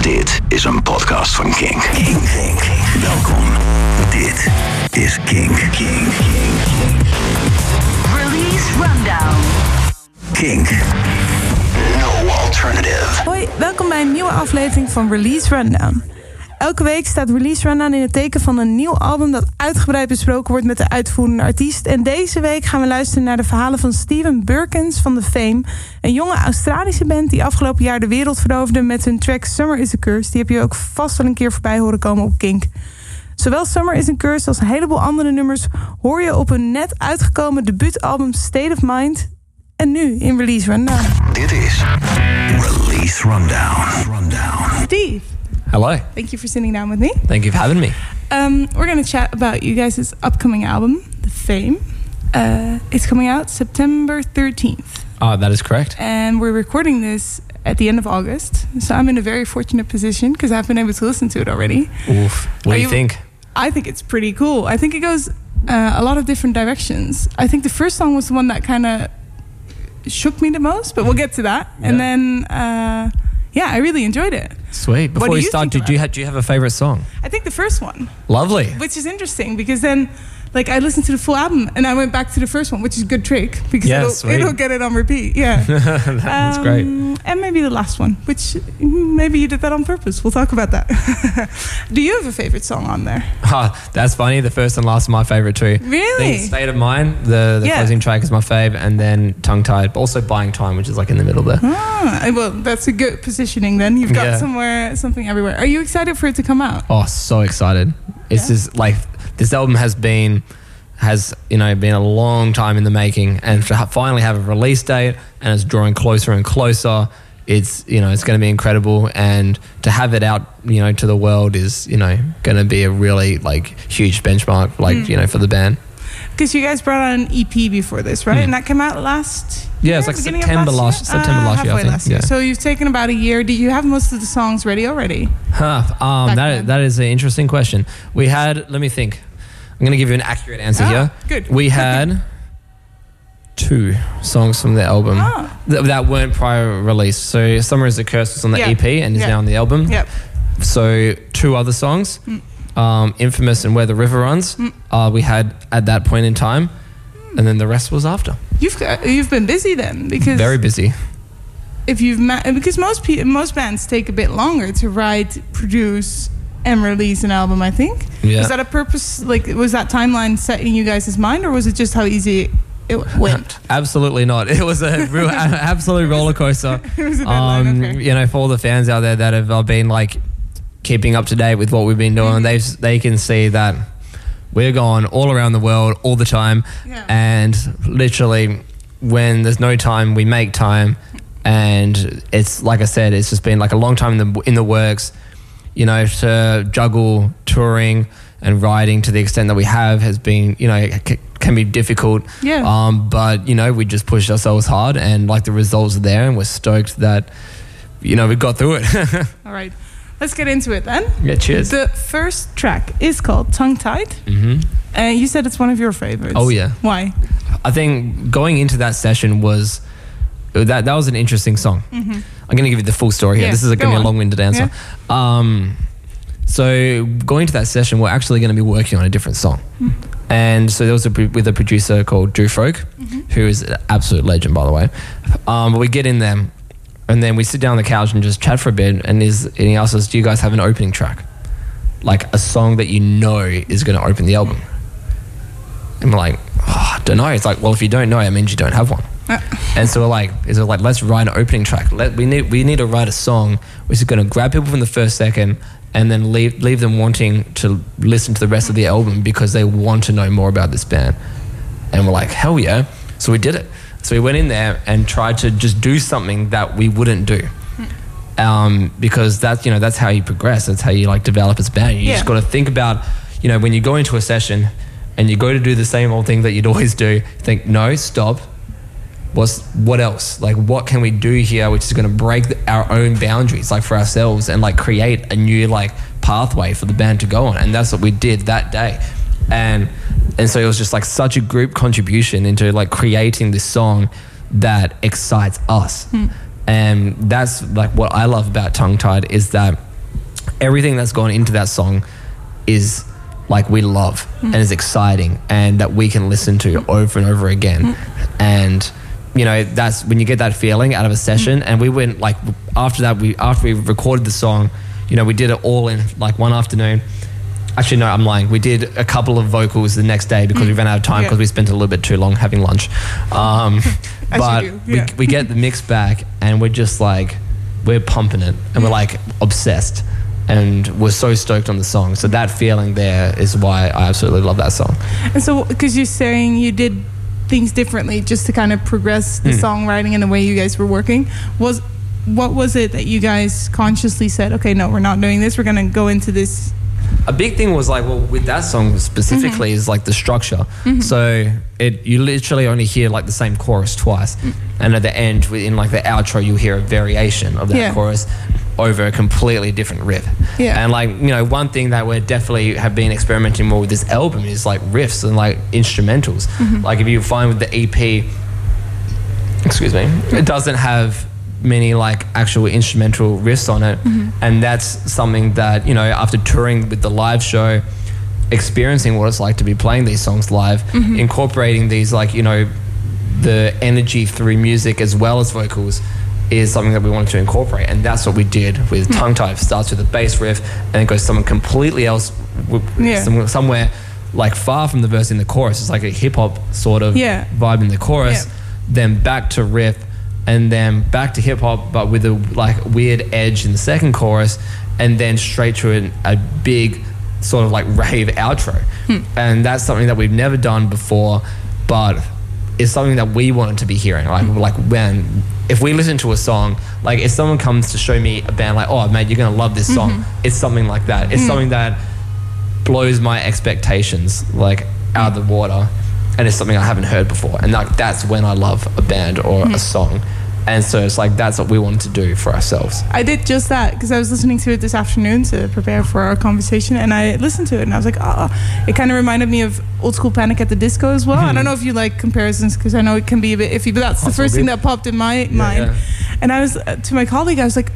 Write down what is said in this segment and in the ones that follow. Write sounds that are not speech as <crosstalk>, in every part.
Dit is een podcast van Kink. Kink. Kink. Welkom. Dit is Kink. Kink. Kink. Release Rundown. Kink. No alternative. Hoi, welkom bij een nieuwe aflevering van Release Rundown. Elke week staat Release Rundown in het teken van een nieuw album dat uitgebreid besproken wordt met de uitvoerende artiest. En deze week gaan we luisteren naar de verhalen van Steven Burkins van The Fame. Een jonge Australische band die afgelopen jaar de wereld veroverde met hun track Summer is a Curse. Die heb je ook vast wel een keer voorbij horen komen op Kink. Zowel Summer is a Curse als een heleboel andere nummers hoor je op hun net uitgekomen debuutalbum State of Mind. En nu in Release Rundown. Dit is Release Rundown. Rundown. Steve, Hello. thank you for sitting down with me. Thank you for having me. Um, we're going to chat about you guys' upcoming album, The Faim. Uh, it's coming out September 13th, Oh, that is correct. and we're recording this at the end of August. So I'm in a very fortunate position because I've been able to listen to it already. Oof. What Are do you, you- think? I think it's pretty cool. I think it goes uh, a lot of different directions. I think the first song was the one that kind of shook me the most, but we'll get to that. And then, uh, yeah, I really enjoyed it. Sweet. Before do we you start, did you have, do you have a favorite song? I think the first one. Lovely. which is interesting because then like I listened to the full album and I went back to the first one, which is a good trick because it'll, it'll get it on repeat. Yeah, <laughs> That's great. Um, And maybe the last one, which mm, maybe you did that on purpose. We'll talk about that. <laughs> Do you have a favorite song on there? <laughs> Ah, that's funny. The first and last are my favorite too. Really? State of Mind, the, the Yeah. closing track is my fave, and then Tongue Tied, but also Buying Time, which is like in the middle there. Ah, well, that's a good positioning. Then you've got Yeah. somewhere something everywhere. Are you excited for it to come out? Oh, so excited. It's Yeah. just like this album has been has you know been a long time in the making and to ha- finally have a release date and it's drawing closer and closer it's you know it's going to be incredible and to have it out you know to the world is you know going to be a really like huge benchmark like Mm. you know for the band Because you guys brought out an EP before this, right? Mm. And that came out last. Yeah, year, it's like beginning of September last- year? September last year, I think, last year. yeah. So you've taken about a year. Do you have most of the songs ready already? Huh. Um, Back that, then. that is an interesting question. We had, let me think. I'm going to give you an accurate answer Ah, here. good. We had two songs from the album Ah. that, that weren't prior release. So Summer is a Curse was on the. EP and is now on the album. Yep. So two other songs, um, Infamous and Where the River Runs, Mm. uh, we had at that point in time. And then the rest was after. You've got, you've been busy then because Very busy. if you've ma- because most pe- most bands take a bit longer to write, produce, and release an album. I think. Yeah. Was that a purpose? Like, was that timeline set in you guys' mind, or was it just how easy it went? <laughs> Absolutely not. It was a real, <laughs> absolute roller coaster. <laughs> It was a deadline, um, okay. You know, for all the fans out there that have uh, been like keeping up to date with what we've been doing, Mm-hmm. they they can see that we're going all around the world all the time, Yeah. and literally when there's no time, we make time, and it's like I said, it's just been like a long time in the in the works. You know, to juggle touring and writing to the extent that we have has been, you know, c- can be difficult. Yeah. Um, but you know, we just pushed ourselves hard, and like the results are there, and we're stoked that you know we got through it. <laughs> All right, let's get into it then. yeah, cheers. The first track is called "Tongue Tied," hmm and you said it's one of your favorites. Oh, yeah. Why? I think going into that session was that that was an interesting song. I'm going to give you the full story here. Mm-hmm. Yeah, this is going to be a long-winded answer. Um, so going to that session, we're actually going to be working on a different song. Mm. And so there was a, with a producer called Drew Fulk, Mm-hmm. who is an absolute legend, by the way. Um, but we get in there, and then we sit down on the couch and just chat for a bit. And, is, and he asks us, "Do you guys have an opening track, like a song that you know is going to open the album?" And we're like, oh, "I don't know." It's like, "Well, if you don't know, it means you don't have one." And so we're like, is it like let's write an opening track? Let we need we need to write a song which is going to grab people from the first second and then leave leave them wanting to listen to the rest of the album because they want to know more about this band. And we're like, hell yeah! So we did it. So we went in there and tried to just do something that we wouldn't do. Um, because that's you know that's how you progress. That's how you like develop as a band. You Yeah. just got to think about you know when you go into a session and you go to do the same old thing that you'd always do. Think no, stop what's what else? Like what can we do here which is going to break the, our own boundaries like for ourselves and like create a new like pathway for the band to go on? And that's what we did that day. And and so it was just like such a group contribution into like creating this song that excites us. Hmm. And that's like what i love about tongue tied is that everything that's gone into that song is like we love hmm. and is exciting and that we can listen to hmm. over and over again. And you know that's when you get that feeling out of a session. Mm. And we went like after that we after we recorded the song you know we did it all in like one afternoon. Actually no i'm lying. We did a couple of vocals the next day because we mm. ran out of time Yeah. because we spent a little bit too long having lunch. Um, <laughs> <laughs> but do, yeah. we, we get the mix back and we're just like we're pumping it and we're mm. like obsessed and we're so stoked on the song. So that feeling there is why i absolutely love that song. And so, because you're saying you did things differently just to kind of progress the Hmm. songwriting and the way you guys were working, was what was it that you guys consciously said? Okay, no, we're not doing this. We're gonna go into this. a big thing was like well with that song specifically mm-hmm. is like the structure mm-hmm. so it you literally only hear like the same chorus twice mm. and at the end in like the outro you hear a variation of that Yeah. chorus over a completely different riff. Yeah. and like you know one thing that we definitely have been experimenting more with this album is like riffs and like instrumentals. Mm-hmm. Like if you find with the ep excuse me, it doesn't have many like actual instrumental riffs on it, mm-hmm. and that's something that you know after touring with the live show, experiencing what it's like to be playing these songs live, mm-hmm. incorporating these like you know the energy through music as well as vocals is something that we wanted to incorporate and that's what we did with hmm. tongue tie starts with a bass riff and it goes someone completely else Yeah. some- somewhere like far from the verse in the chorus it's like a hip-hop sort of Yeah. vibe in the chorus, Yeah. then back to riff, and then back to hip hop, but with a like weird edge in the second chorus, and then straight to an, a big sort of like rave outro. Hmm. And that's something that we've never done before, but it's something that we wanted to be hearing. Like mm. like when if we listen to a song, like if someone comes to show me a band, like oh man, you're gonna love this mm-hmm. song. It's something like that. It's mm. something that blows my expectations like out of the water and it's something I haven't heard before and like that's when I love a band or a mm. song and so it's like that's what we wanted to do for ourselves I did just that because I was listening to it this afternoon to prepare for our conversation, and I listened to it and I was like, oh, it kind of reminded me of old school Panic at the Disco as well. I don't <laughs> know if you like comparisons because I know it can be a bit iffy, but that's the first thing that popped in my mind. yeah. And I was uh, to my colleague, I was like.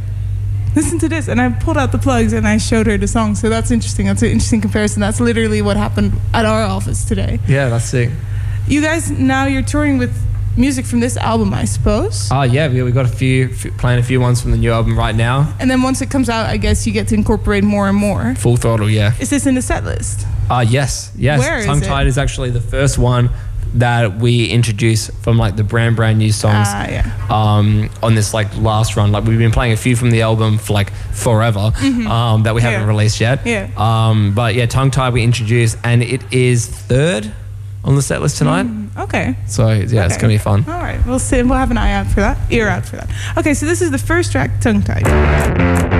Listen to this, and I pulled out the plugs and I showed her the song. So that's interesting. That's an interesting comparison. That's literally what happened at our office today. yeah that's sick You guys now you're touring with music from this album, I suppose. oh yeah we, we got a few, few playing a few ones from the new album right now And then once it comes out, I guess you get to incorporate more and more. full throttle yeah Is this in the set list? uh yes yes Where is tongue tied is actually the first one that we introduce from like the brand brand new songs Ah, yeah. um, on this like last run. Like we've been playing a few from the album for like forever um, that we haven't Mm-hmm. Yeah. released yet. Yeah. Um, but yeah, tongue tie we introduced, and it is third on the set list tonight. Okay. So yeah, it's Mm. Gonna be fun. All right. We'll see. We'll have an eye out for that. Ear out for that. Okay. So this is the first track, tongue tied.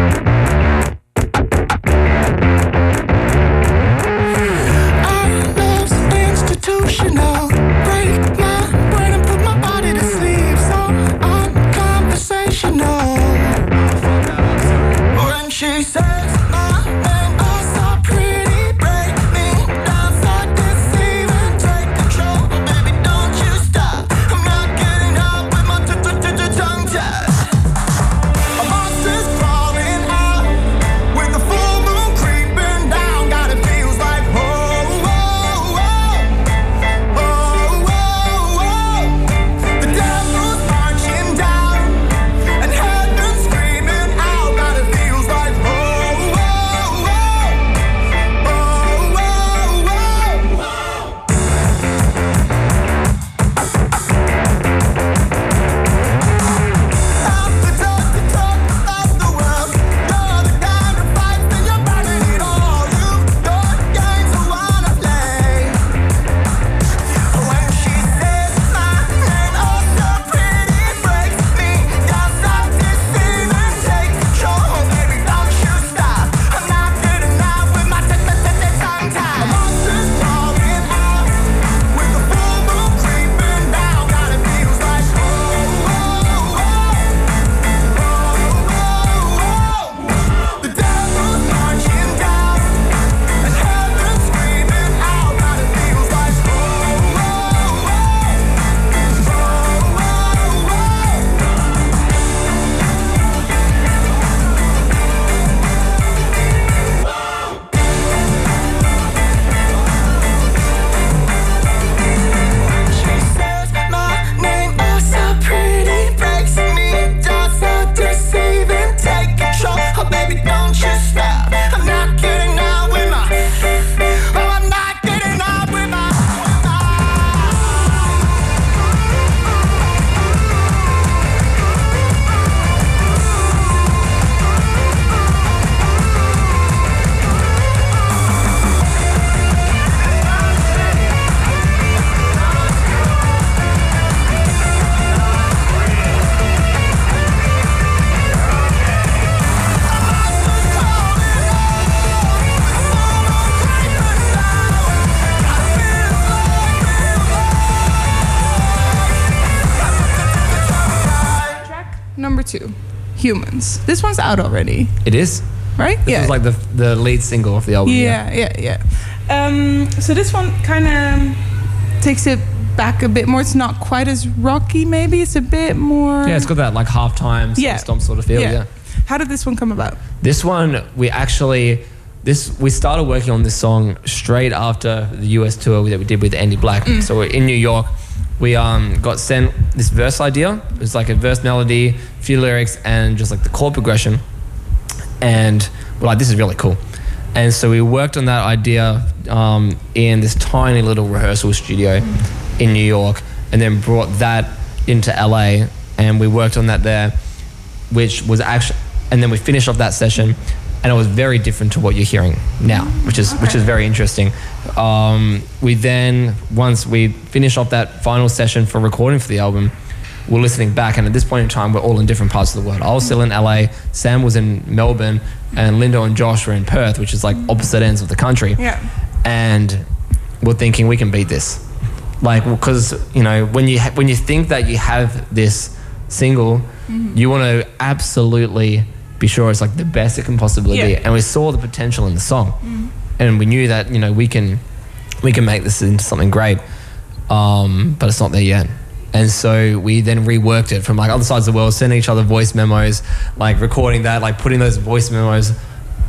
Humans. This one's out already, It is. right? This was like the the lead single of the album. Yeah, yeah, yeah. Um, so this one kind of takes it back a bit more. It's not quite as rocky, maybe. It's a bit more. Yeah, it's got that like halftime Yeah. stomp sort of feel. Yeah. How did this one come about? This one we actually this we started working on this song straight after the US tour that we did with Andy Black. So we're in New York. We um, got sent this verse idea. Was like a verse melody, a few lyrics, and just like the chord progression. And we're like, this is really cool. And so we worked on that idea um, in this tiny little rehearsal studio in New York, and then brought that into LA, and we worked on that there which was actually, and then we finished off that session, and it was very different to what you're hearing now, which is which is very interesting. Um, we then once we finished off that final session for recording for the album, we're listening back, and at this point in time, we're all in different parts of the world. I was still in LA, Sam was in Melbourne, and Linden and Josh were in Perth, which is like opposite ends of the country. Yeah. And we're thinking we can beat this, like because you know when you ha- when you think that you have this single, you want to absolutely be sure it's like the best it can possibly be. And we saw the potential in the song, and we knew that you know we can we can make this into something great, um, but it's not there yet. And so we then reworked it from like other sides of the world, sending each other voice memos, like recording that, like putting those voice memos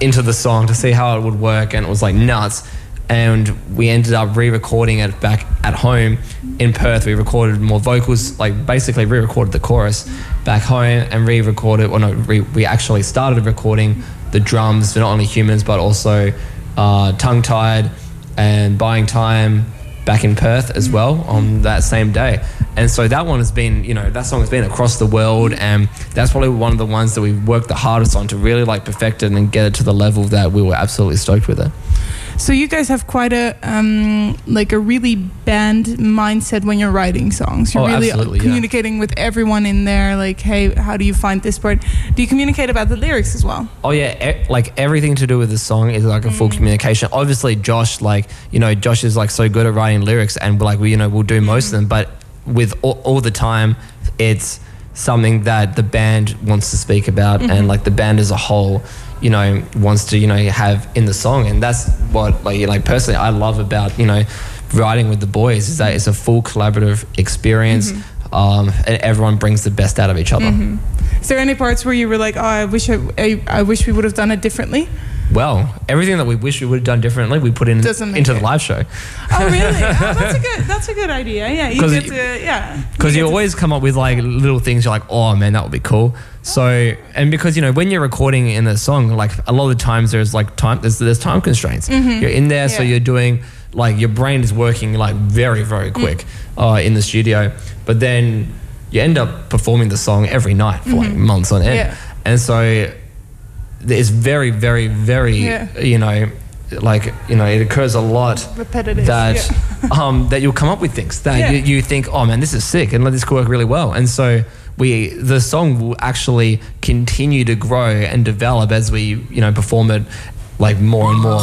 into the song to see how it would work, and it was like nuts. And we ended up re-recording it back at home in Perth. We recorded more vocals, like basically re-recorded the chorus back home and re-recorded. Well, no, re- we actually started recording the drums for not only humans but also uh, tongue-tied and buying time back in Perth as well on that same day. And so that one has been, you know, that song has been across the world and that's probably one of the ones that we've worked the hardest on to really like perfect it and get it to the level that we were absolutely stoked with it. So you guys have quite a um, like a really band mindset when you're writing songs. You're Oh, really absolutely, yeah. communicating with everyone in there. Like, hey, how do you find this part? Do you communicate about the lyrics as well? Oh yeah, e- like everything to do with the song is like a full mm. communication. Obviously, Josh, like you know, Josh is like so good at writing lyrics, and like we, you know, we'll do most of mm. them. But with all, all the time, it's something that the band wants to speak about, and mm-hmm. like the band as a whole, you know, wants to you know have in the song, and that's what like you personally I love about you know writing with the boys is that it's a full collaborative experience. Um, and everyone brings the best out of each other. Is there any parts where you were like, oh, I wish I, I, I wish we would have done it differently? Well, everything that we wish we would have done differently, we put in into the live show. Oh, really? oh, that's a <laughs> good. That's a good idea. Yeah, you get to. Yeah. Because you, to- always come up with like little things. You're like, oh man, that would be cool. So, and because you know when you're recording in a song, like a lot of the times there's like time, there's, there's time constraints. You're in there, so Mm-hmm. You're doing like your brain is working like very very quick uh, in the studio, but then you end up performing the song every night for like months on end, Yeah. and so it's very very very Yeah. you know like you know it occurs a lot Repetitive, that yeah. um, that you'll come up with things that Yeah. you, you think, oh man, this is sick, and let this could work really well. And so we, the song will actually continue to grow and develop as we, you know, perform it like more and more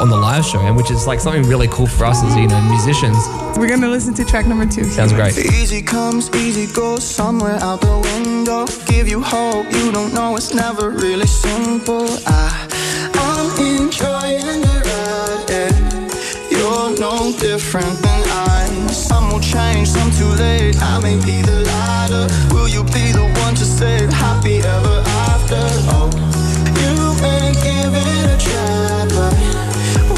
on the live show, and which is like something really cool for us as you know musicians. We're gonna listen to track number two. Sounds great. Easy comes, easy goes, somewhere out the window. Give you hope, you don't know it's never really simple. I, I'm enjoying the ride, yeah. You're no different than I. Some will change, some too late. I may be the lighter. Will you be the one to say happy ever after? Oh, you may give it a try, but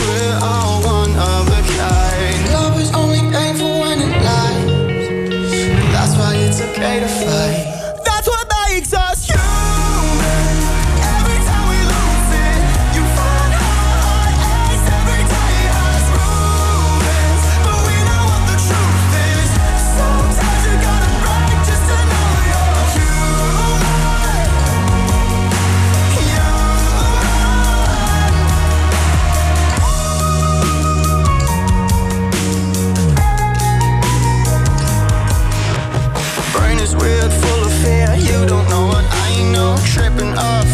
we're all one of a kind. Love is only painful when it lies. That's why it's okay to fight. up.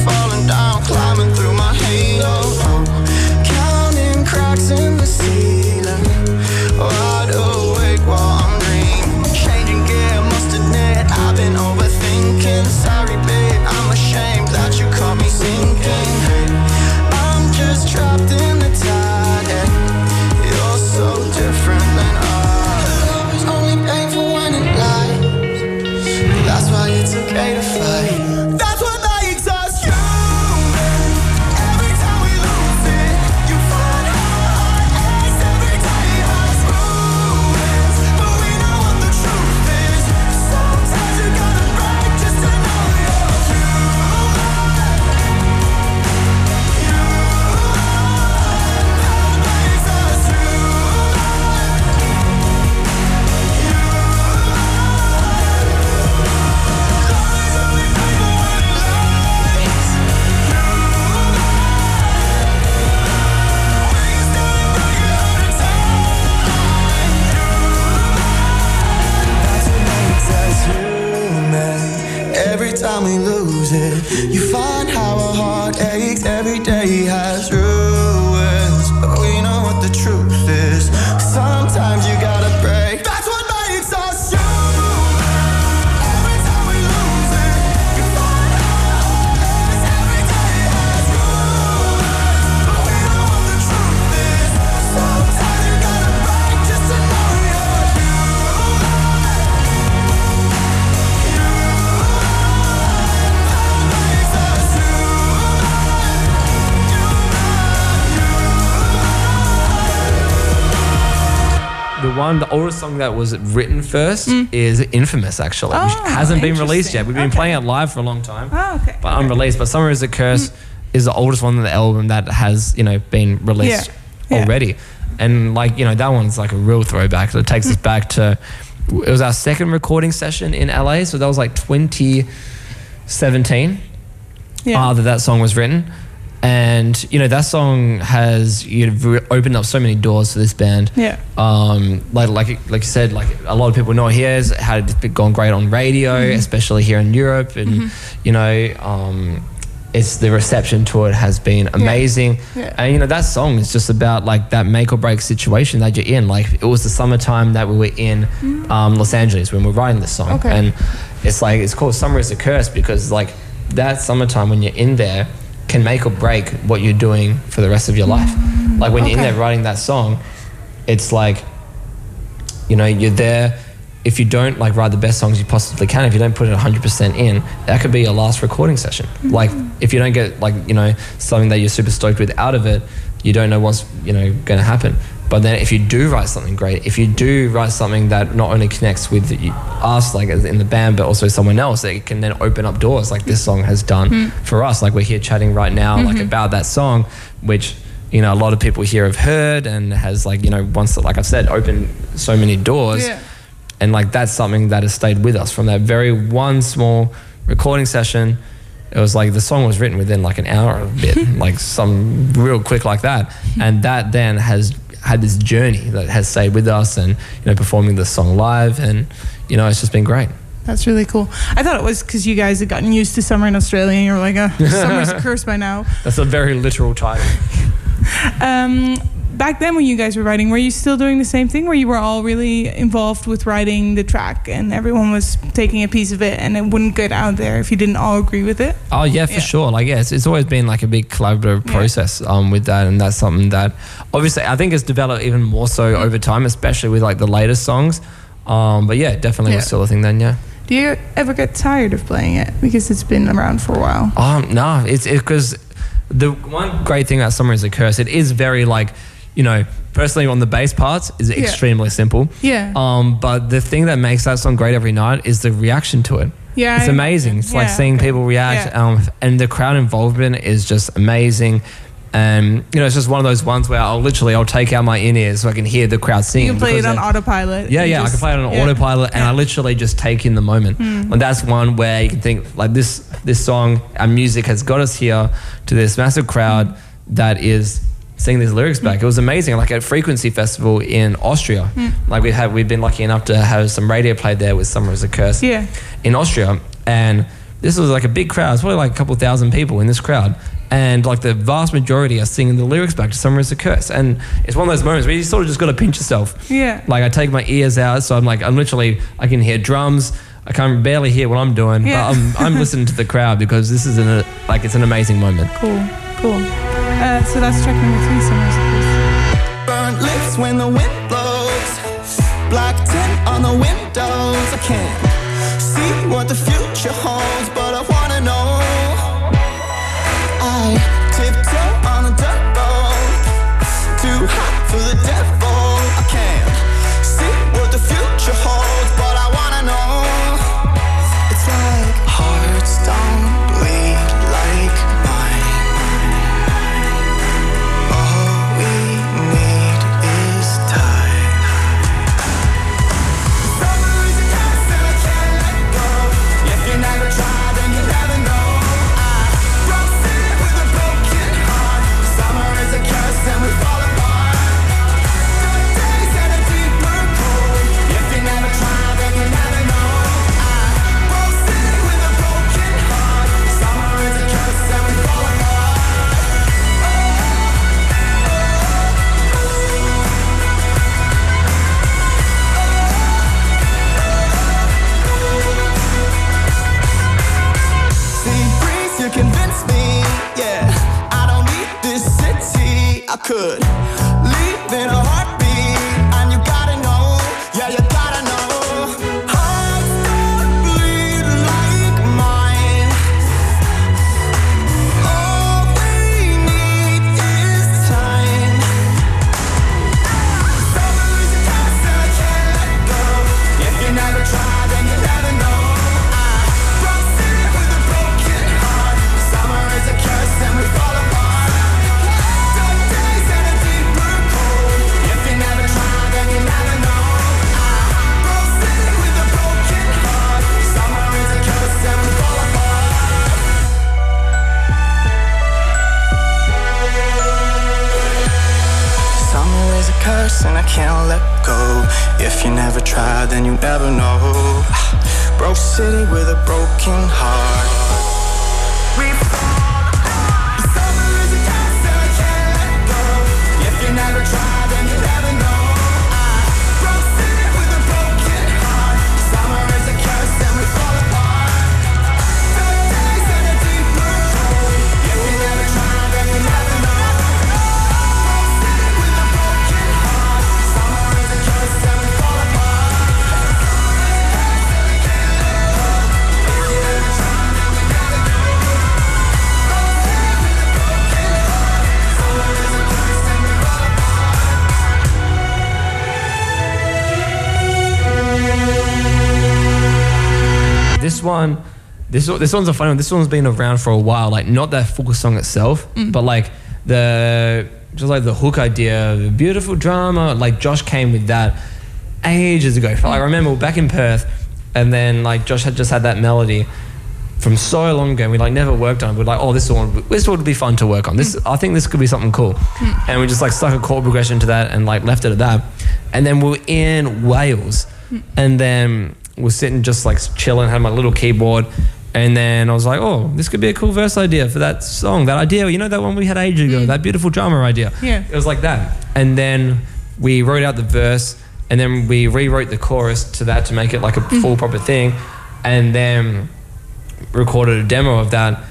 Song that was written first is Infamous, actually, which Mm. Oh, hasn't been released yet. We've been Okay. playing it live for a long time, Oh, okay. but unreleased. But Summer is a Curse is the oldest one on the album that has, you know, been released Yeah. Yeah. already. And like, you know, that one's like a real throwback. It takes us Mm. back to, it was our second recording session in LA. So that was like 2017 Yeah. uh, that that song was written. And, you know, that song has you know, opened up so many doors for this band yeah. um, like like like you said, like a lot of people know here has had it gone great on radio, Mm-hmm. especially here in Europe, and you know, um, it's the reception to it has been amazing. Yeah. And you know, that song is just about like that make or break situation that you're in. Like it was the summertime that we were in um, Los Angeles when we were writing this song, Mm-hmm. Okay. and it's like it's called "Summer is a Curse" because like that summertime when you're in there can make or break what you're doing for the rest of your life. Like when you're in Mm-hmm. There writing that song, it's like you know you're there if you don't like write the best songs you possibly can if you don't put it 100% in that could be your last recording session like if you don't get like you know something that you're super stoked with out of it you don't know what's you know going to happen but then if you do write something great if you do write something that not only connects with us like in the band but also someone else it can then open up doors like this song has done hmm. for us. Like we're here chatting right now like mm-hmm. about that song which you know a lot of people here have heard and has like you know once like i've said opened so many doors. Yeah. and like that's something that has stayed with us from that very one small recording session. It was like the song was written within like an hour a bit <laughs> like some real quick like that. Hmm. And that then has had this journey that has stayed with us and you know performing the song live and you know it's just been great That's really cool. I thought it was because you guys had gotten used to summer in Australia and you were like, oh, summer's <laughs> a curse by now. that's a very literal title <laughs> Um, back then, when you guys were writing, were you still doing the same thing where you were all really involved with writing the track and everyone was taking a piece of it and it wouldn't get out there if you didn't all agree with it? Oh yeah, for Yeah. sure. Like yeah, it's, it's always been like a big collaborative Yeah. process um, with that, and that's something that obviously I think has developed even more so over time, especially with like the latest songs. Um, but yeah, definitely was still a thing then. Yeah. Do you ever get tired of playing it because it's been around for a while? Um, no, it's because the one great thing about Summer is a Curse, it is very like, you know, personally on the bass parts is extremely simple. Yeah. Um, but the thing that makes that song great every night is the reaction to it. Yeah, It's amazing. It's like seeing people react, Yeah. um, and the crowd involvement is just amazing. And you know, it's just one of those ones where I'll literally I'll take out my in ears so I can hear the crowd singing. You can play it on autopilot. yeah, yeah, I can play it on yeah. autopilot, and I literally just take in the moment. And that's one where you can think like this. This song, our music has got us here to this massive crowd that is singing these lyrics back. It was amazing. Like at Frequency Festival in Austria, hmm. like we had, we've been lucky enough to have some radio played there with "Summer Is a Curse" Yeah. in Austria, and this was like a big crowd. It's probably like a couple thousand people in this crowd. And like the vast majority are singing the lyrics back to "Summer Is a Curse," and it's one of those moments where you sort of just got to pinch yourself. Yeah. Like I take my ears out, so I'm like I'm literally I can hear drums. I can barely hear what I'm doing, Yeah. but I'm, I'm listening to the crowd because this is an uh, like it's an amazing moment. Cool. Cool. Uh, so that's track number three, Summers of lips when the wind blows. Black tint on the windows. I can't see what the future holds, this this one's a funny one. This one's been around for a while. Like not that full song itself, mm. but like the just like the hook idea, the beautiful drama. Like Josh came with that ages ago. Like, I mm. remember back in Perth, and then like Josh had just had that melody from so long ago. and We like never worked on. it. We're like, oh, this one, this would be fun to work on. This, mm. I think this could be something cool. And we just like stuck a chord progression to that and like left it at that. And then we we're in Wales, and then we're sitting just like chilling, had my little keyboard. And then I was like, oh, this could be a cool verse idea for that song. That idea, you know, that one we had ages ago, mm. that beautiful drama idea. Yeah. It was like that. And then we wrote out the verse and then we rewrote the chorus to that to make it like a mm. full proper thing. And then recorded a demo of that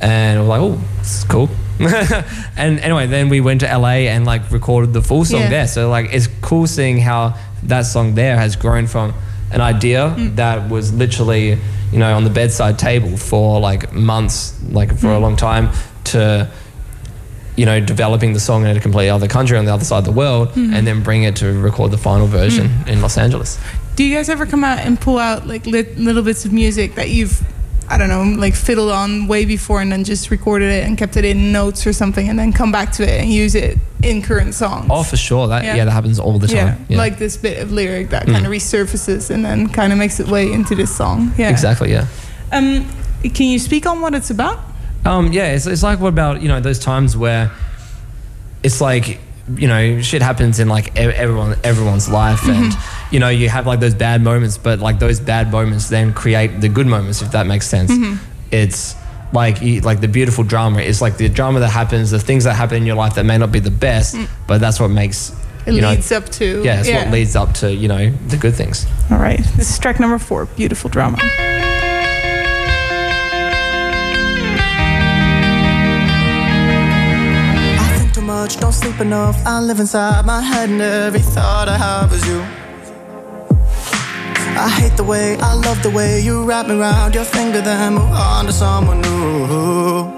and we're like, oh, this is cool. <laughs> and anyway, then we went to LA and like recorded the full song Yeah. there. So like it's cool seeing how that song there has grown from an idea mm. that was literally, you know, on the bedside table for like months, like for a mm. long time to you know, developing the song in a completely other country on the other side of the world mm-hmm. and then bring it to record the final version mm. in Los Angeles. Do you guys ever come out and pull out like lit, little bits of music that you've, I don't know, like fiddled on way before and then just recorded it and kept it in notes or something and then come back to it and use it in current songs? Oh, for sure. That Yeah. yeah, that happens all the time. Yeah, like this bit of lyric that kind of resurfaces and then kind of makes its way into this song. Yeah, exactly. Yeah. Um, can you speak on what it's about? Um, yeah, it's, it's like what about you know those times where it's like you know shit happens in like everyone everyone's life mm-hmm. and you know you have like those bad moments but like those bad moments then create the good moments if that makes sense. Mm-hmm. It's like you- like the beautiful drama is like the drama that happens the things that happen in your life that may not be the best mm. but that's what makes It you know leads up to yeah it's what leads up to you know the good things. All right, this is track number four, beautiful drama. I live inside my head, and every thought I have is you. I hate the way, I love the way you wrap me around your finger, then move on to someone new.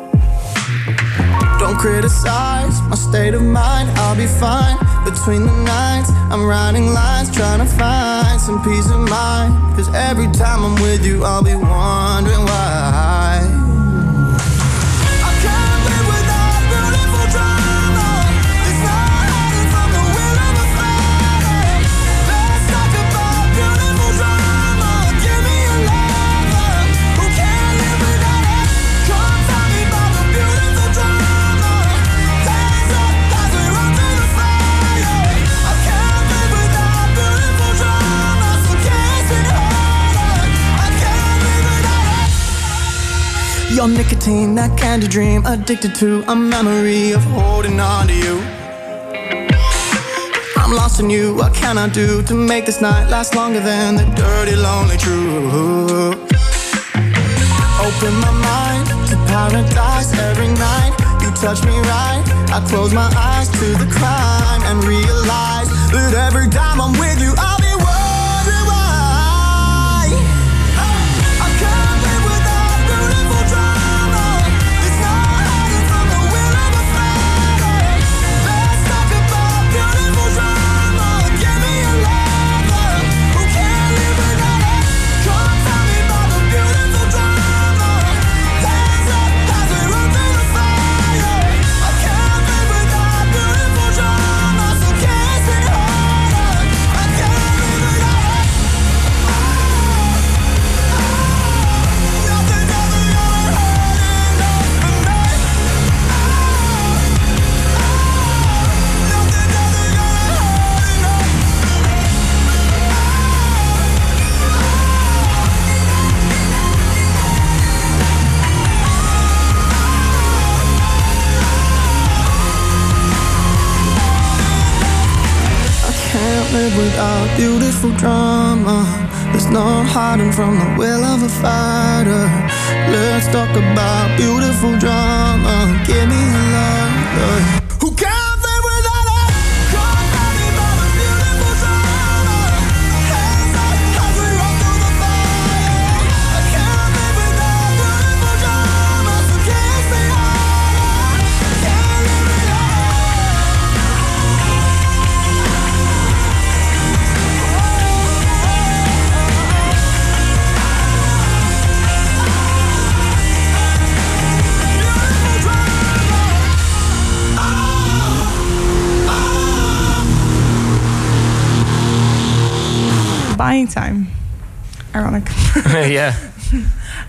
Don't criticize my state of mind, I'll be fine. Between the nights, I'm writing lines, trying to find some peace of mind. Cause every time I'm with you, I'll be wondering why. Your nicotine, that candy dream, addicted to a memory of holding on to you. I'm lost in you. What can I do to make this night last longer than the dirty, lonely truth? Open my mind to paradise every night. You touch me right. I close my eyes to the crime and realize that every time I'm with you, I'll beautiful drama. There's no hiding from the will of a fighter. Let's talk about beautiful drama. Give me a lover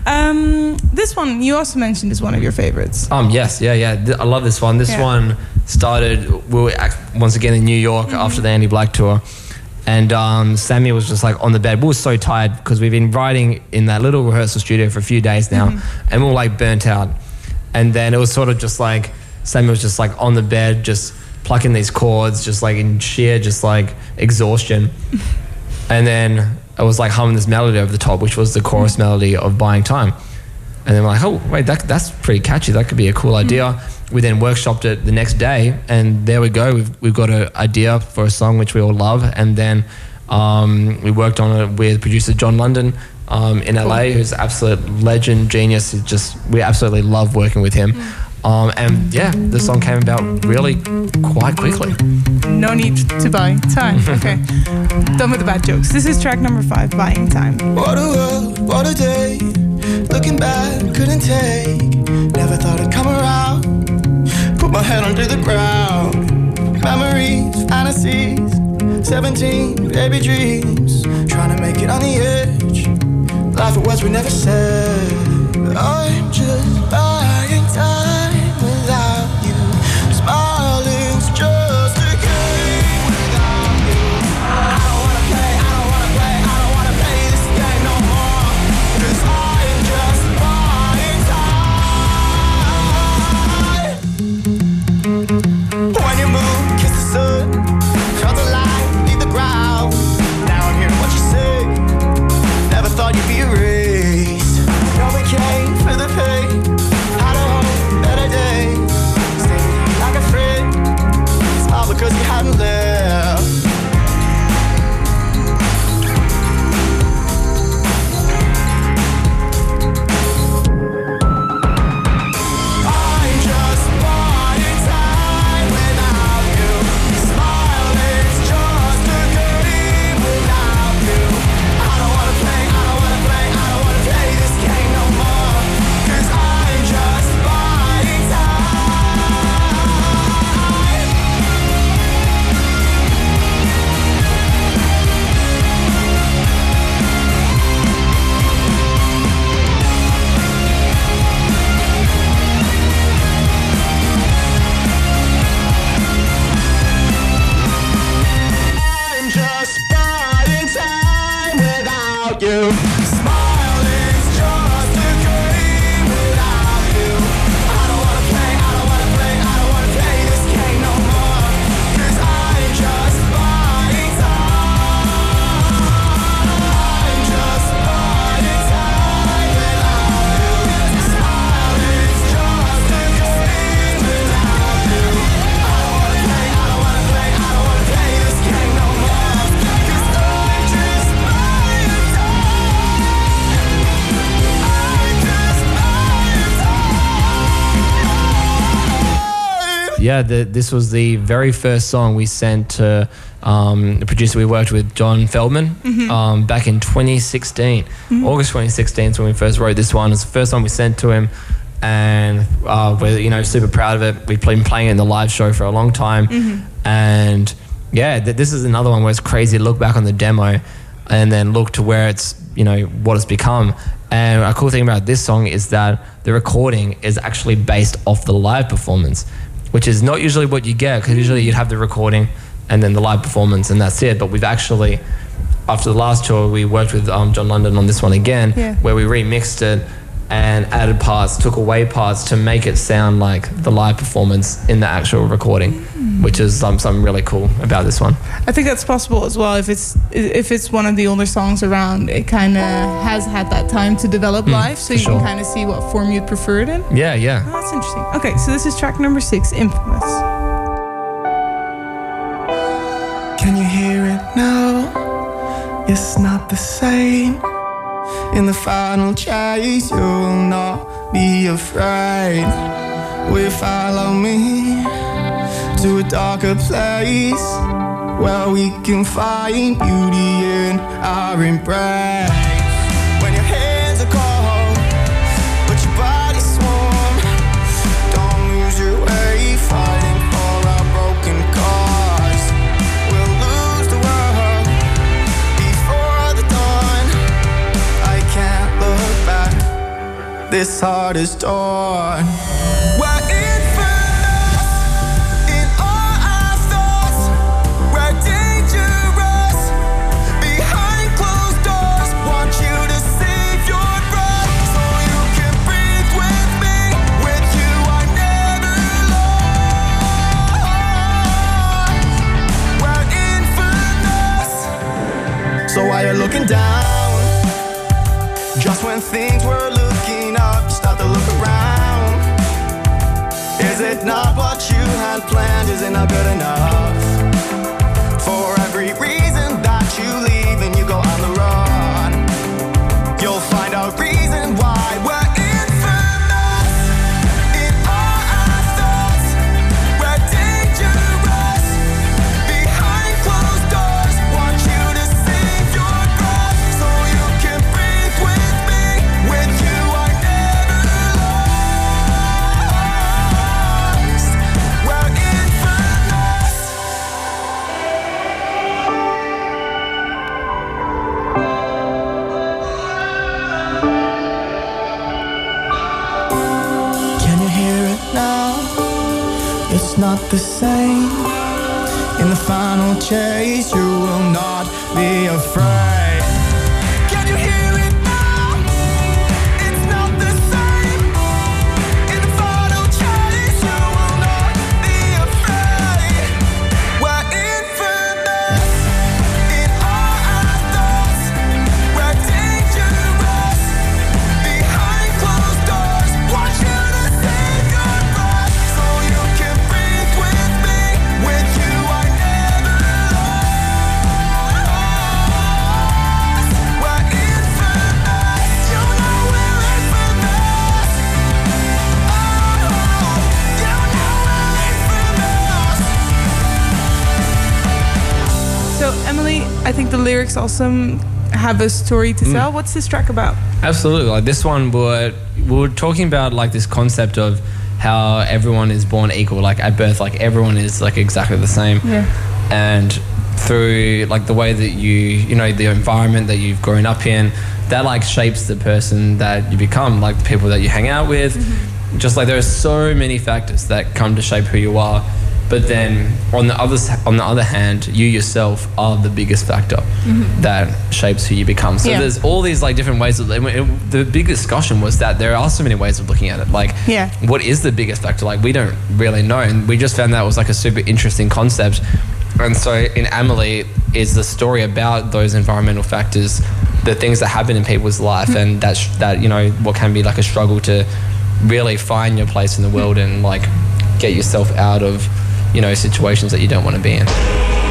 um, this one you also mentioned is one of your favorites. Um. Yes. Yeah. Yeah. I love this one. This Yeah. one started. We were once again in New York Mm-hmm. after the Andy Black tour, and um, Sammy was just like on the bed. We were so tired because we've been writing in that little rehearsal studio for a few days now, Mm-hmm. and we were like burnt out. And then it was sort of just like Sammy was just like on the bed, just plucking these chords, just like in sheer just like exhaustion. <laughs> and then it was like humming this melody over the top, which was the chorus melody of Buying Time. And then we're like, oh, wait, that, that's pretty catchy. That could be a cool idea. We then workshopped it the next day, and there we go. We've, we've got an idea for a song which we all love. And then um, we worked on it with producer John London um, in LA, who's an absolute legend, genius. Just We absolutely love working with him. Um, and yeah, the song came about really quite quickly. No need to buy time. <laughs> Okay. Done with the bad jokes. This is track number five, Buying Time. What a world, what a day. Looking back, couldn't take. Never thought it'd come around. Put my head under the ground. Memories, fantasies. 17, baby dreams. Trying to make it on the edge. Life it was we never said. I'm just Yeah, the, this was the very first song we sent to um, the producer we worked with, John Feldmann, um, back in 2016. August 2016 is when we first wrote this one. It's the first one we sent to him, and uh, we're you know super proud of it. We've been playing it in the live show for a long time, and yeah, th- this is another one where it's crazy to look back on the demo and then look to where it's you know what it's become. And a cool thing about this song is that the recording is actually based off the live performance, which is not usually what you get because usually you'd have the recording and then the live performance and that's it. But we've actually, after the last tour, we worked with um, John London on this one again, Yeah. where we remixed it and added parts, took away parts to make it sound like the live performance in the actual recording, which is um, something really cool about this one. I think that's possible as well. If it's if it's one of the older songs around, it kind of has had that time to develop live, so you sure. can kind of see what form you'd prefer it in. Yeah, yeah. Oh, that's interesting. Okay, so this is track number six, Infamous. Can you hear it now? It's not the same. In the final chase, you'll not be afraid. Will you follow me to a darker place where we can find beauty in our embrace? This heart is had planned? Is it not good enough? Chase, you will not be afraid. Think the lyrics also have a story to mm. tell. What's this track about? Absolutely. Like this one, we're, we were talking about like this concept of how everyone is born equal. Like at birth, like everyone is like exactly the same. Yeah. And through like the way that you, you know, the environment that you've grown up in, that like shapes the person that you become. Like the people that you hang out with. Mm-hmm. Just like there are so many factors that come to shape who you are. But then on the other on the other hand, you yourself are the biggest factor mm-hmm. that shapes who you become. So Yeah. there's all these like different ways. Of, it, it- the big discussion was that there are so many ways of looking at it. Like, Yeah. what is the biggest factor? Like, we don't really know, and we just found that was like a super interesting concept. And so in Amelie is the story about those environmental factors, the things that happen in people's life, mm-hmm. and that's that you know what can be like a struggle to really find your place in the world and like get yourself out of you know situations that you don't want to be in.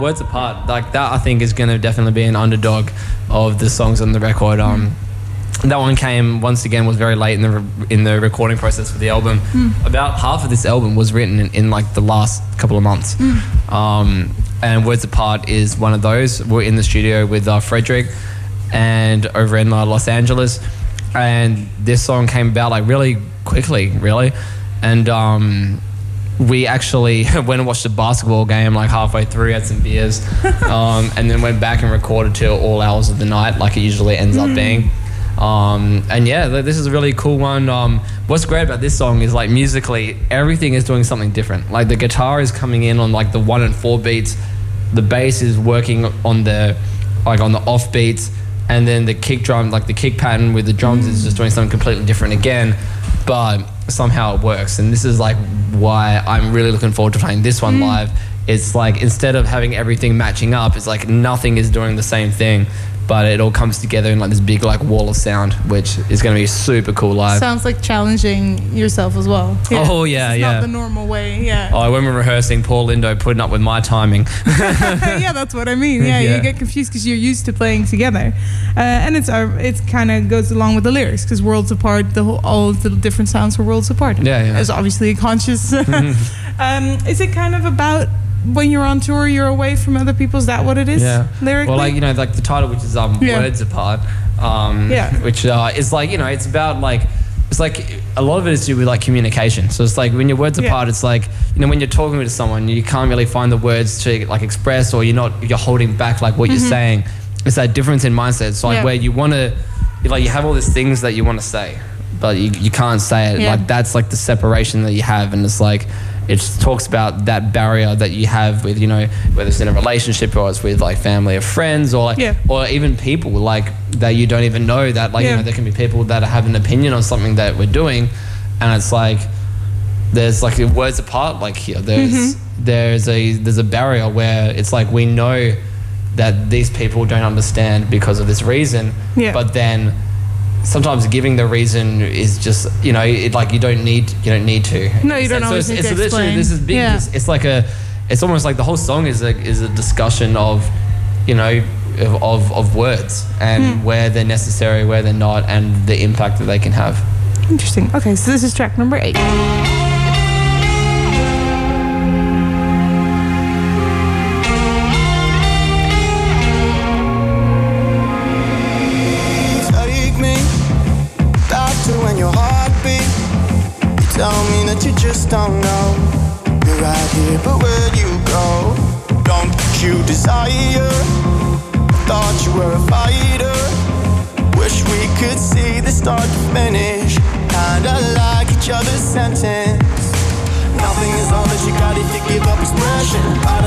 Words apart. Like that, I think is going to definitely be an underdog of the songs on the record. Um, that one came once again was very late in the re- in the recording process for the album. About half of this album was written in, in like the last couple of months. Um, and words apart is one of those. We're in the studio with uh, Frederick and over in uh, Los Angeles, and this song came about like really quickly, really, and. Um, we actually <laughs> went and watched a basketball game like halfway through, had some beers, <laughs> um, and then went back and recorded till all hours of the night, like it usually ends up being. Um, and yeah, this is a really cool one. Um, what's great about this song is like musically, everything is doing something different. Like the guitar is coming in on like the one and four beats, the bass is working on the like on the off beats, and then the kick drum, like the kick pattern with the drums, is just doing something completely different again. But somehow it works, and this is like why I'm really looking forward to playing this one mm. live. It's like instead of having everything matching up, it's like nothing is doing the same thing, but it all comes together in like this big like wall of sound, which is going to be super cool live. Sounds like challenging yourself as well. Oh, yeah, It's yeah. Not the normal way. Yeah. Oh, when we're rehearsing, Paul Linden putting up with my timing. <laughs> yeah, that's what I mean. Yeah, Yeah. you get confused because you're used to playing together, uh, and it's uh, it kind of goes along with the lyrics because worlds apart, the whole, all the different sounds were worlds apart. Yeah, yeah. It's obviously a conscious. <laughs> um, is it kind of about when you're on tour, you're away from other people? Is that what it is? Yeah. Lyrically. Well, like you know, like the title, which is um, Yeah. words apart. Um, Yeah. Which uh, is like you know, it's about like it's like a lot of it is to do with like communication. So it's like when your words Yeah. apart, it's like you know when you're talking to someone, you can't really find the words to like express, or you're not you're holding back like what you're saying. It's that difference in mindset. It's like Mm-hmm. Yeah. where you want to, like you have all these things that you want to say, but you, you can't say it. Yeah. Like that's like the separation that you have, and it's like it talks about that barrier that you have with you know whether it's in a relationship or it's with like family or friends or like Yeah. or even people like that you don't even know that like you know there can be people that have an opinion on something that we're doing, and it's like there's like words apart like here there's Mm-hmm. there's a there's a barrier where it's like we know that these people don't understand because of this reason Yeah. but then sometimes giving the reason is just you know it, like you don't need you don't need to No, you don't so always it's, need it's to literally explain. this is big Yeah. it's, it's like a it's almost like the whole song is a is a discussion of you know of, of, of words and Hmm. where they're necessary where they're not and the impact that they can have Interesting. Okay, so this is track number eight. Up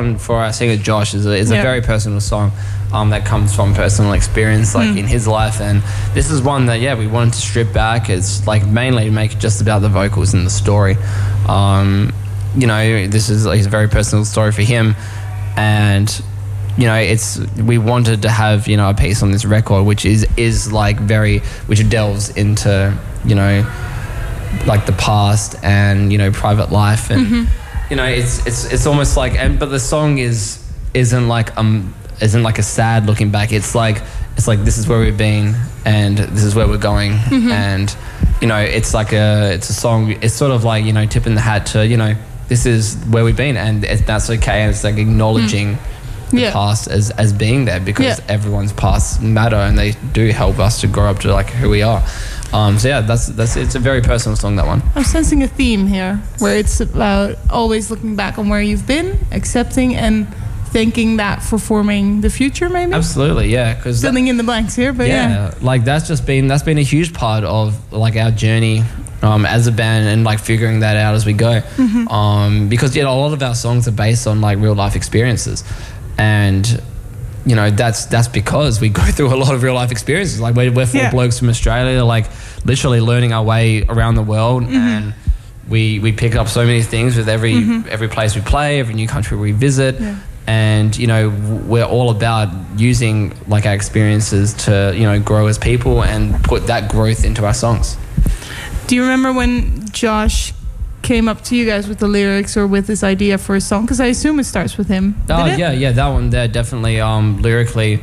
one for our singer Josh is a, is a very personal song um, that comes from personal experience, like Mm. in his life. And this is one that, yeah, we wanted to strip back. It's like mainly to make it just about the vocals and the story. Um, you know, this is like, a very personal story for him. And you know, it's we wanted to have you know a piece on this record which is is like very which delves into you know like the past and you know private life and you know it's it's it's almost like and but the song is isn't like um isn't like a sad looking back. It's like it's like this is where we've been and this is where we're going. And you know it's like a it's a song it's sort of like you know tipping the hat to you know this is where we've been. And it, that's okay. And it's like acknowledging the Yeah. past as as being there because Yeah. everyone's past matter and they do help us to grow up to like who we are um, so yeah that's that's it's a very personal song that one I'm sensing a theme here where it's about always looking back on where you've been, accepting and thanking that for forming the future, maybe? absolutely yeah because Filling in the blanks here, but yeah. yeah, like that's just been that's been a huge part of like our journey um, as a band and like figuring that out as we go Mm-hmm. um, because you know a lot of our songs are based on like real life experiences and you know that's that's because we <laughs> go through a lot of real life experiences like we're, we're four Yeah. blokes from australia like literally learning our way around the world Mm-hmm. and we we pick up so many things with every every place we play every new country we visit Yeah. and you know we're all about using like our experiences to you know grow as people and put that growth into our songs Do you remember when Josh came up to you guys with the lyrics or with this idea for a song? Because I assume it starts with him. oh it? yeah yeah that one there definitely um lyrically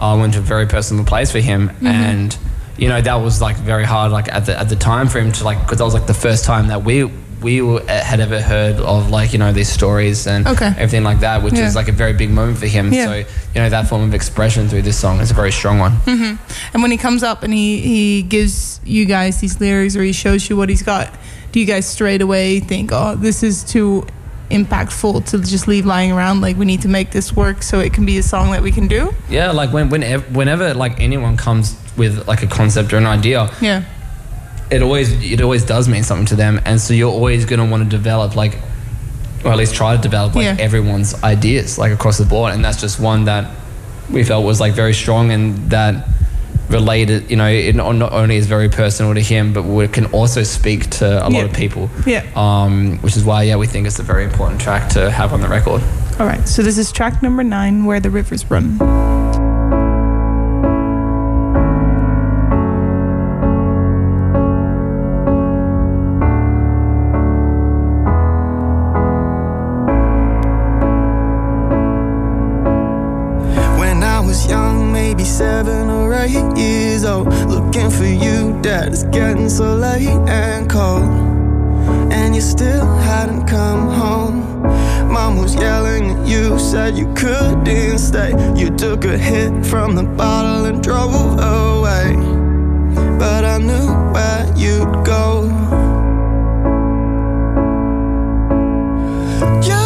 uh, went to a very personal place for him Mm-hmm. and you know that was like very hard like at the at the time for him to like because that was like the first time that we we were, uh, had ever heard of like you know these stories and Okay. everything like that which Yeah. is like a very big moment for him Yeah. so you know that form of expression through this song is a very strong one mm-hmm. And when he comes up and he, he gives you guys these lyrics or he shows you what he's got, do you guys straight away think, oh, this is too impactful to just leave lying around? Like, we need to make this work so it can be a song that we can do? Yeah, like when whenever, whenever like anyone comes with like a concept or an idea, Yeah. It always it always does mean something to them, and so you're always going to want to develop like, or at least try to develop like Yeah. everyone's ideas like across the board, and that's just one that we felt was like very strong and that related. You know, it not not only is very personal to him, but we can also speak to a lot of people. Yeah. Um, which is why yeah, we think it's a very important track to have on the record. All right. So this is track number nine, Where the Rivers Run. Stay. You took a hit from the bottle and drove away. But I knew where you'd go. You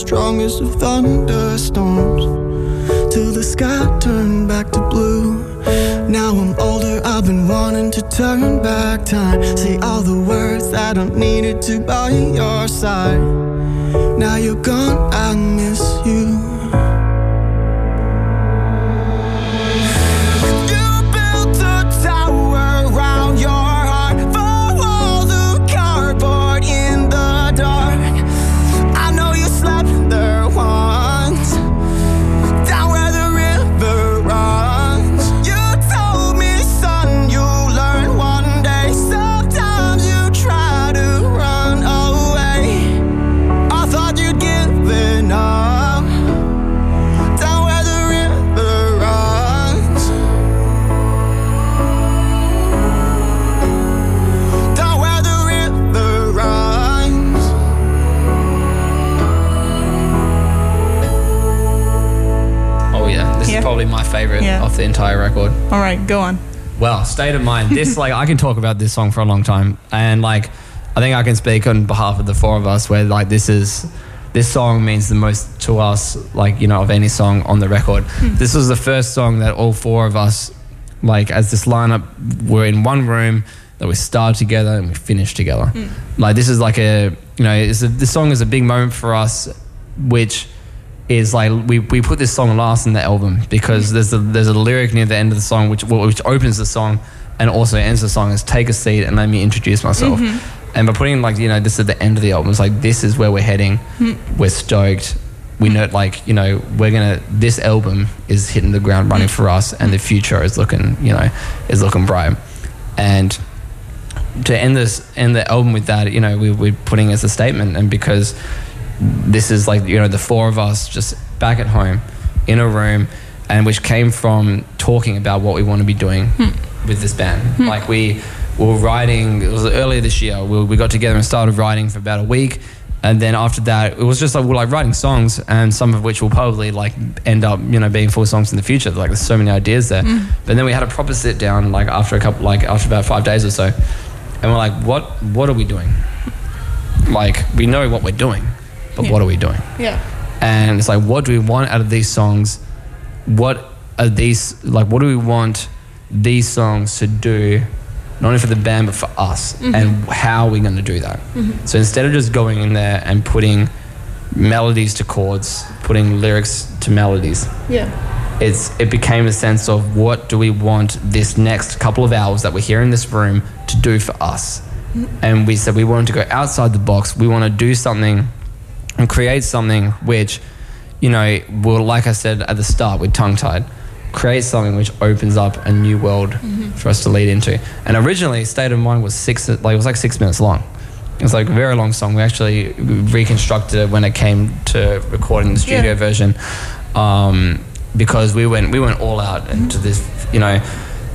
strongest of thunderstorms. Till the sky turned back to blue. Now I'm older, I've been wanting to turn back time. Say all the words I needed to by your side. Now you're gone, I miss All right, go on. Well, state of mind. This like I can talk about this song for a long time, and like I think I can speak on behalf of the four of us. Where like this is this song means the most to us, like you know, of any song on the record. Hmm. This was the first song that all four of us, like as this lineup, were in one room that we started together and we finished together. Hmm. Like this is like a you know, it's a, this song is a big moment for us, which is like we, we put this song last in the album because mm-hmm. there's a there's a lyric near the end of the song which which opens the song and also ends the song is take a seat and let me introduce myself. Mm-hmm. And by putting like you know this at the end of the album, it's like this is where we're heading. Mm-hmm. We're stoked. We know like you know we're gonna this album is hitting the ground running for us and the future is looking you know is looking bright. And to end this end the album with that, you know, we, we're putting as a statement, and because this is like you know the four of us just back at home in a room, and which came from talking about what we want to be doing hmm. with this band. Hmm. Like we were writing. It was earlier this year. We, we got together and started writing for about a week. And then after that, it was just like we're like writing songs, and some of which will probably like end up, you know, being full songs in the future. Like there's so many ideas there. Hmm. But then we had a proper sit down, like after a couple, like after about five days or so, and we're like, what, what are we doing? Like we know what we're doing, but what are we doing? Yeah. and it's like what do we want out of these songs? What are these like what do we want these songs to do not only for the band but for us? Mm-hmm. And how are we going to do that? Mm-hmm. So instead of just going in there and putting melodies to chords putting lyrics to melodies Yeah. it's it became a sense of what do we want this next couple of hours that we're here in this room to do for us. Mm-hmm. And we said we wanted to go outside the box. We want to do something and create something which you know will like i said at the start with tongue tied create something which opens up a new world for us to lead into. And originally state of mind was six like it was like six minutes long. It was like a very long song. We actually reconstructed it when it came to recording the studio Yeah. version um, because we went we went all out into this you know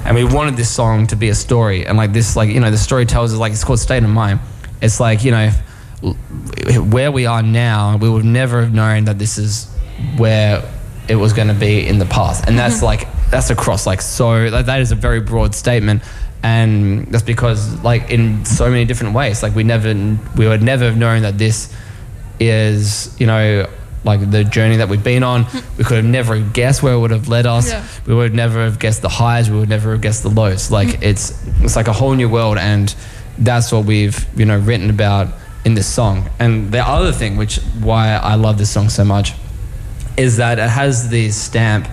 and we wanted this song to be a story. And like this like you know the story tells us like it's called state of mind. It's like you know where we are now we would never have known that this is where it was going to be in the past. And that's mm-hmm. like that's across like so like, that is a very broad statement. And that's because like in so many different ways. Like we never we would never have known that this is you know like the journey that we've been on. Mm. We could have never guessed where it would have led us. Yeah. we would never have guessed the highs. We would never have guessed the lows. Like mm. it's it's like a whole new world. And that's what we've you know written about in this song and the other thing which why i love this song so much is that it has the stamp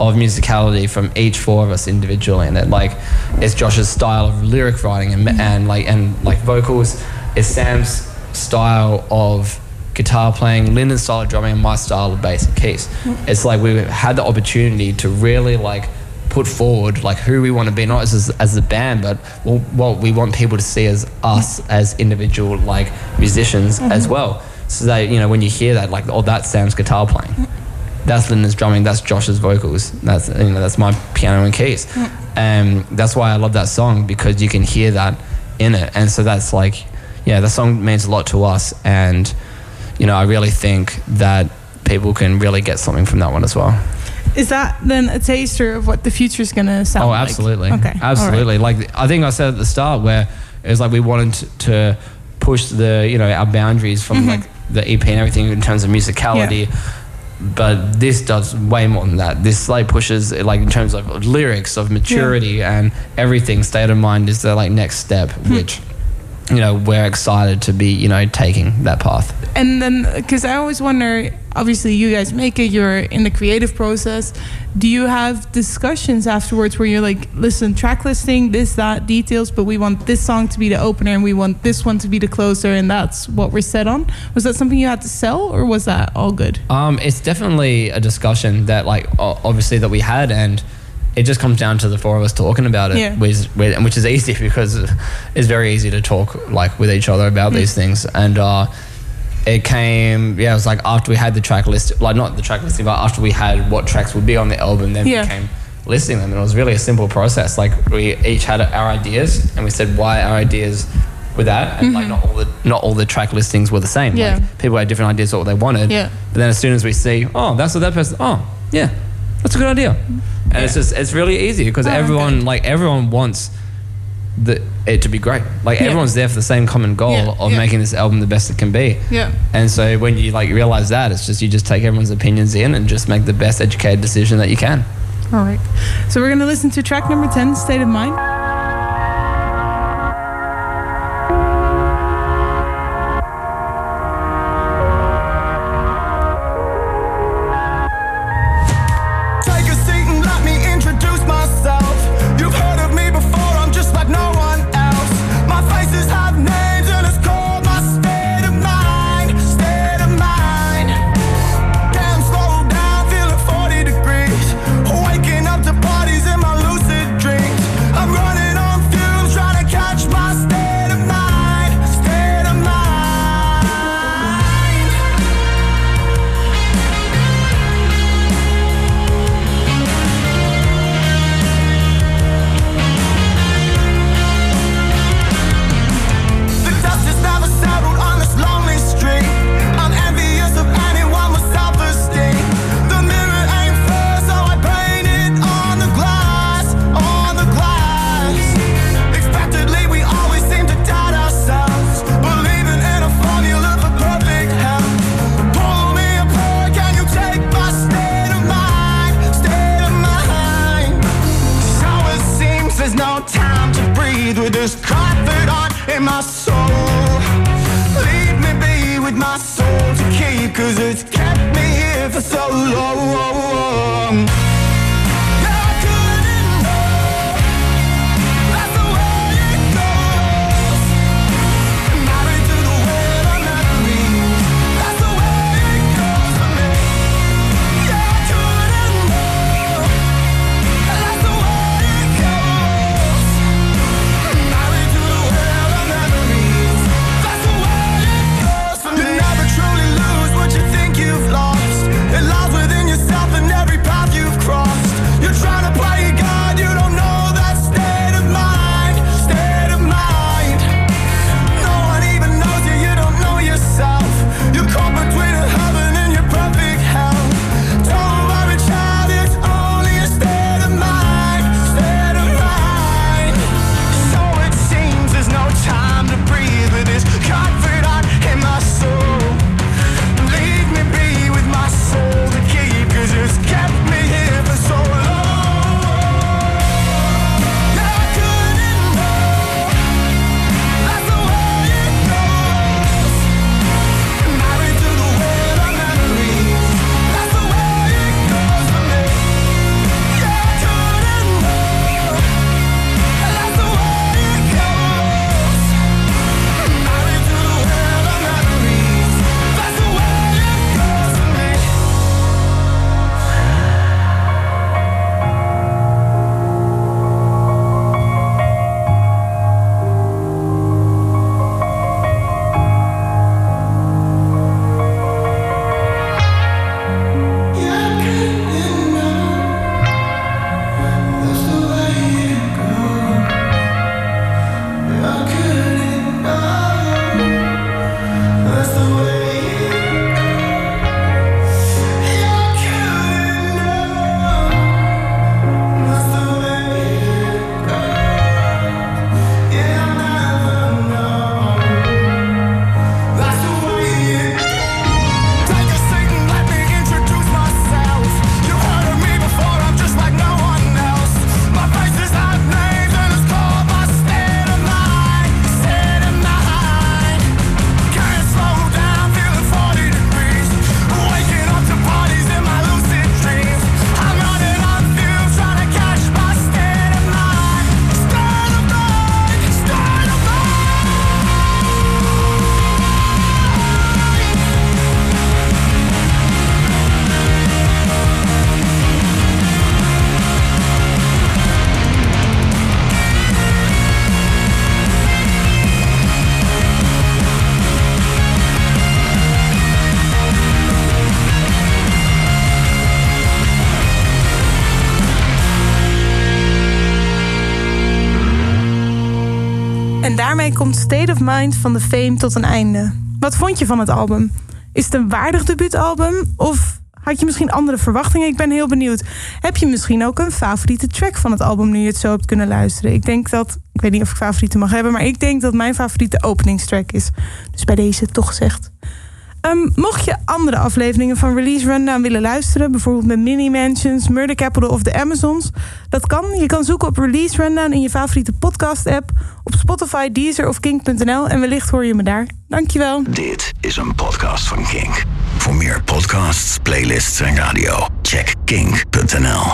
of musicality from each four of us individually in it. Like it's Josh's style of lyric writing and, mm-hmm. and like and like vocals. It's Sam's style of guitar playing, Linden's style of drumming, and my style of bass and keys. Mm-hmm. It's like we had the opportunity to really like put forward like who we want to be, not as as a band, but well, what we want people to see as us as individual like musicians as mm-hmm. well. So that you know when you hear that, like oh, that's Sam's guitar playing. That's Linden's drumming, that's Josh's vocals, that's you know that's my piano and keys, mm. and that's why I love that song because you can hear that in it, and so that's like, yeah, the song means a lot to us, and you know I really think that people can really get something from that one as well. Is that then a taster of what the future is gonna sound Oh, like? Oh, absolutely. Okay. all right. Absolutely. Like I think I said at the start where it was like we wanted to push the you know our boundaries from Mm-hmm. like the EP and everything in terms of musicality. But this does way more than that. This like pushes it like in terms of lyrics, of maturity, and everything. State of mind is the like next step, Hmm. which you know we're excited to be you know taking that path. And then, because I always wonder, obviously, you guys make it, you're in the creative process. Do you have discussions afterwards where you're like, listen, track listing, this, that, details, but we want this song to be the opener and we want this one to be the closer, and that's what we're set on? Was that something you had to sell, or was that all good? Um, it's definitely a discussion that, like, obviously that we had, and it just comes down to the four of us talking about it, Yeah. which, which which is easy <laughs> because it's very easy to talk like with each other about these things, and uh, it came, yeah, it was like after we had the track list, like not the track listing, but after we had what tracks would be on the album, then Yeah. we came listing them, and it was really a simple process. Like we each had our ideas, and we said why our ideas were that, and like not all the not all the track listings were the same. Mm-hmm. Yeah. Like people had different ideas of what they wanted. Yeah. But then as soon as we see, oh, that's what that person, oh, yeah, that's a good idea. And it's just, it's really easy because Oh, everyone, okay. like, everyone wants the, it to be great. Like, Yeah. everyone's there for the same common goal Yeah, of yeah. making this album the best it can be. Yeah. And so when you, like, realize that, it's just, you just take everyone's opinions in and just make the best educated decision that you can. All right. So we're going to listen to track number 10, State of Mind. With this confidant in my soul. Van The Fame tot een einde. Wat vond je van het album? Is het een waardig debuutalbum? Of had je misschien andere verwachtingen? Ik ben heel benieuwd. Heb je misschien ook een favoriete track van het album nu je het zo hebt kunnen luisteren? Ik denk dat, ik weet niet of ik favorieten mag hebben, maar ik denk dat mijn favoriete openingstrack is. Dus bij deze toch gezegd. Um, mocht je andere afleveringen van Release Rundown willen luisteren, bijvoorbeeld met Mini Mansions, Murder Capital of de Amazons, dat kan. Je kan zoeken op Release Rundown in je favoriete podcast-app, op Spotify, Deezer of Kink.nl en wellicht hoor je me daar. Dankjewel. Dit is een podcast van Kink. Voor meer podcasts, playlists en radio, check kink.nl.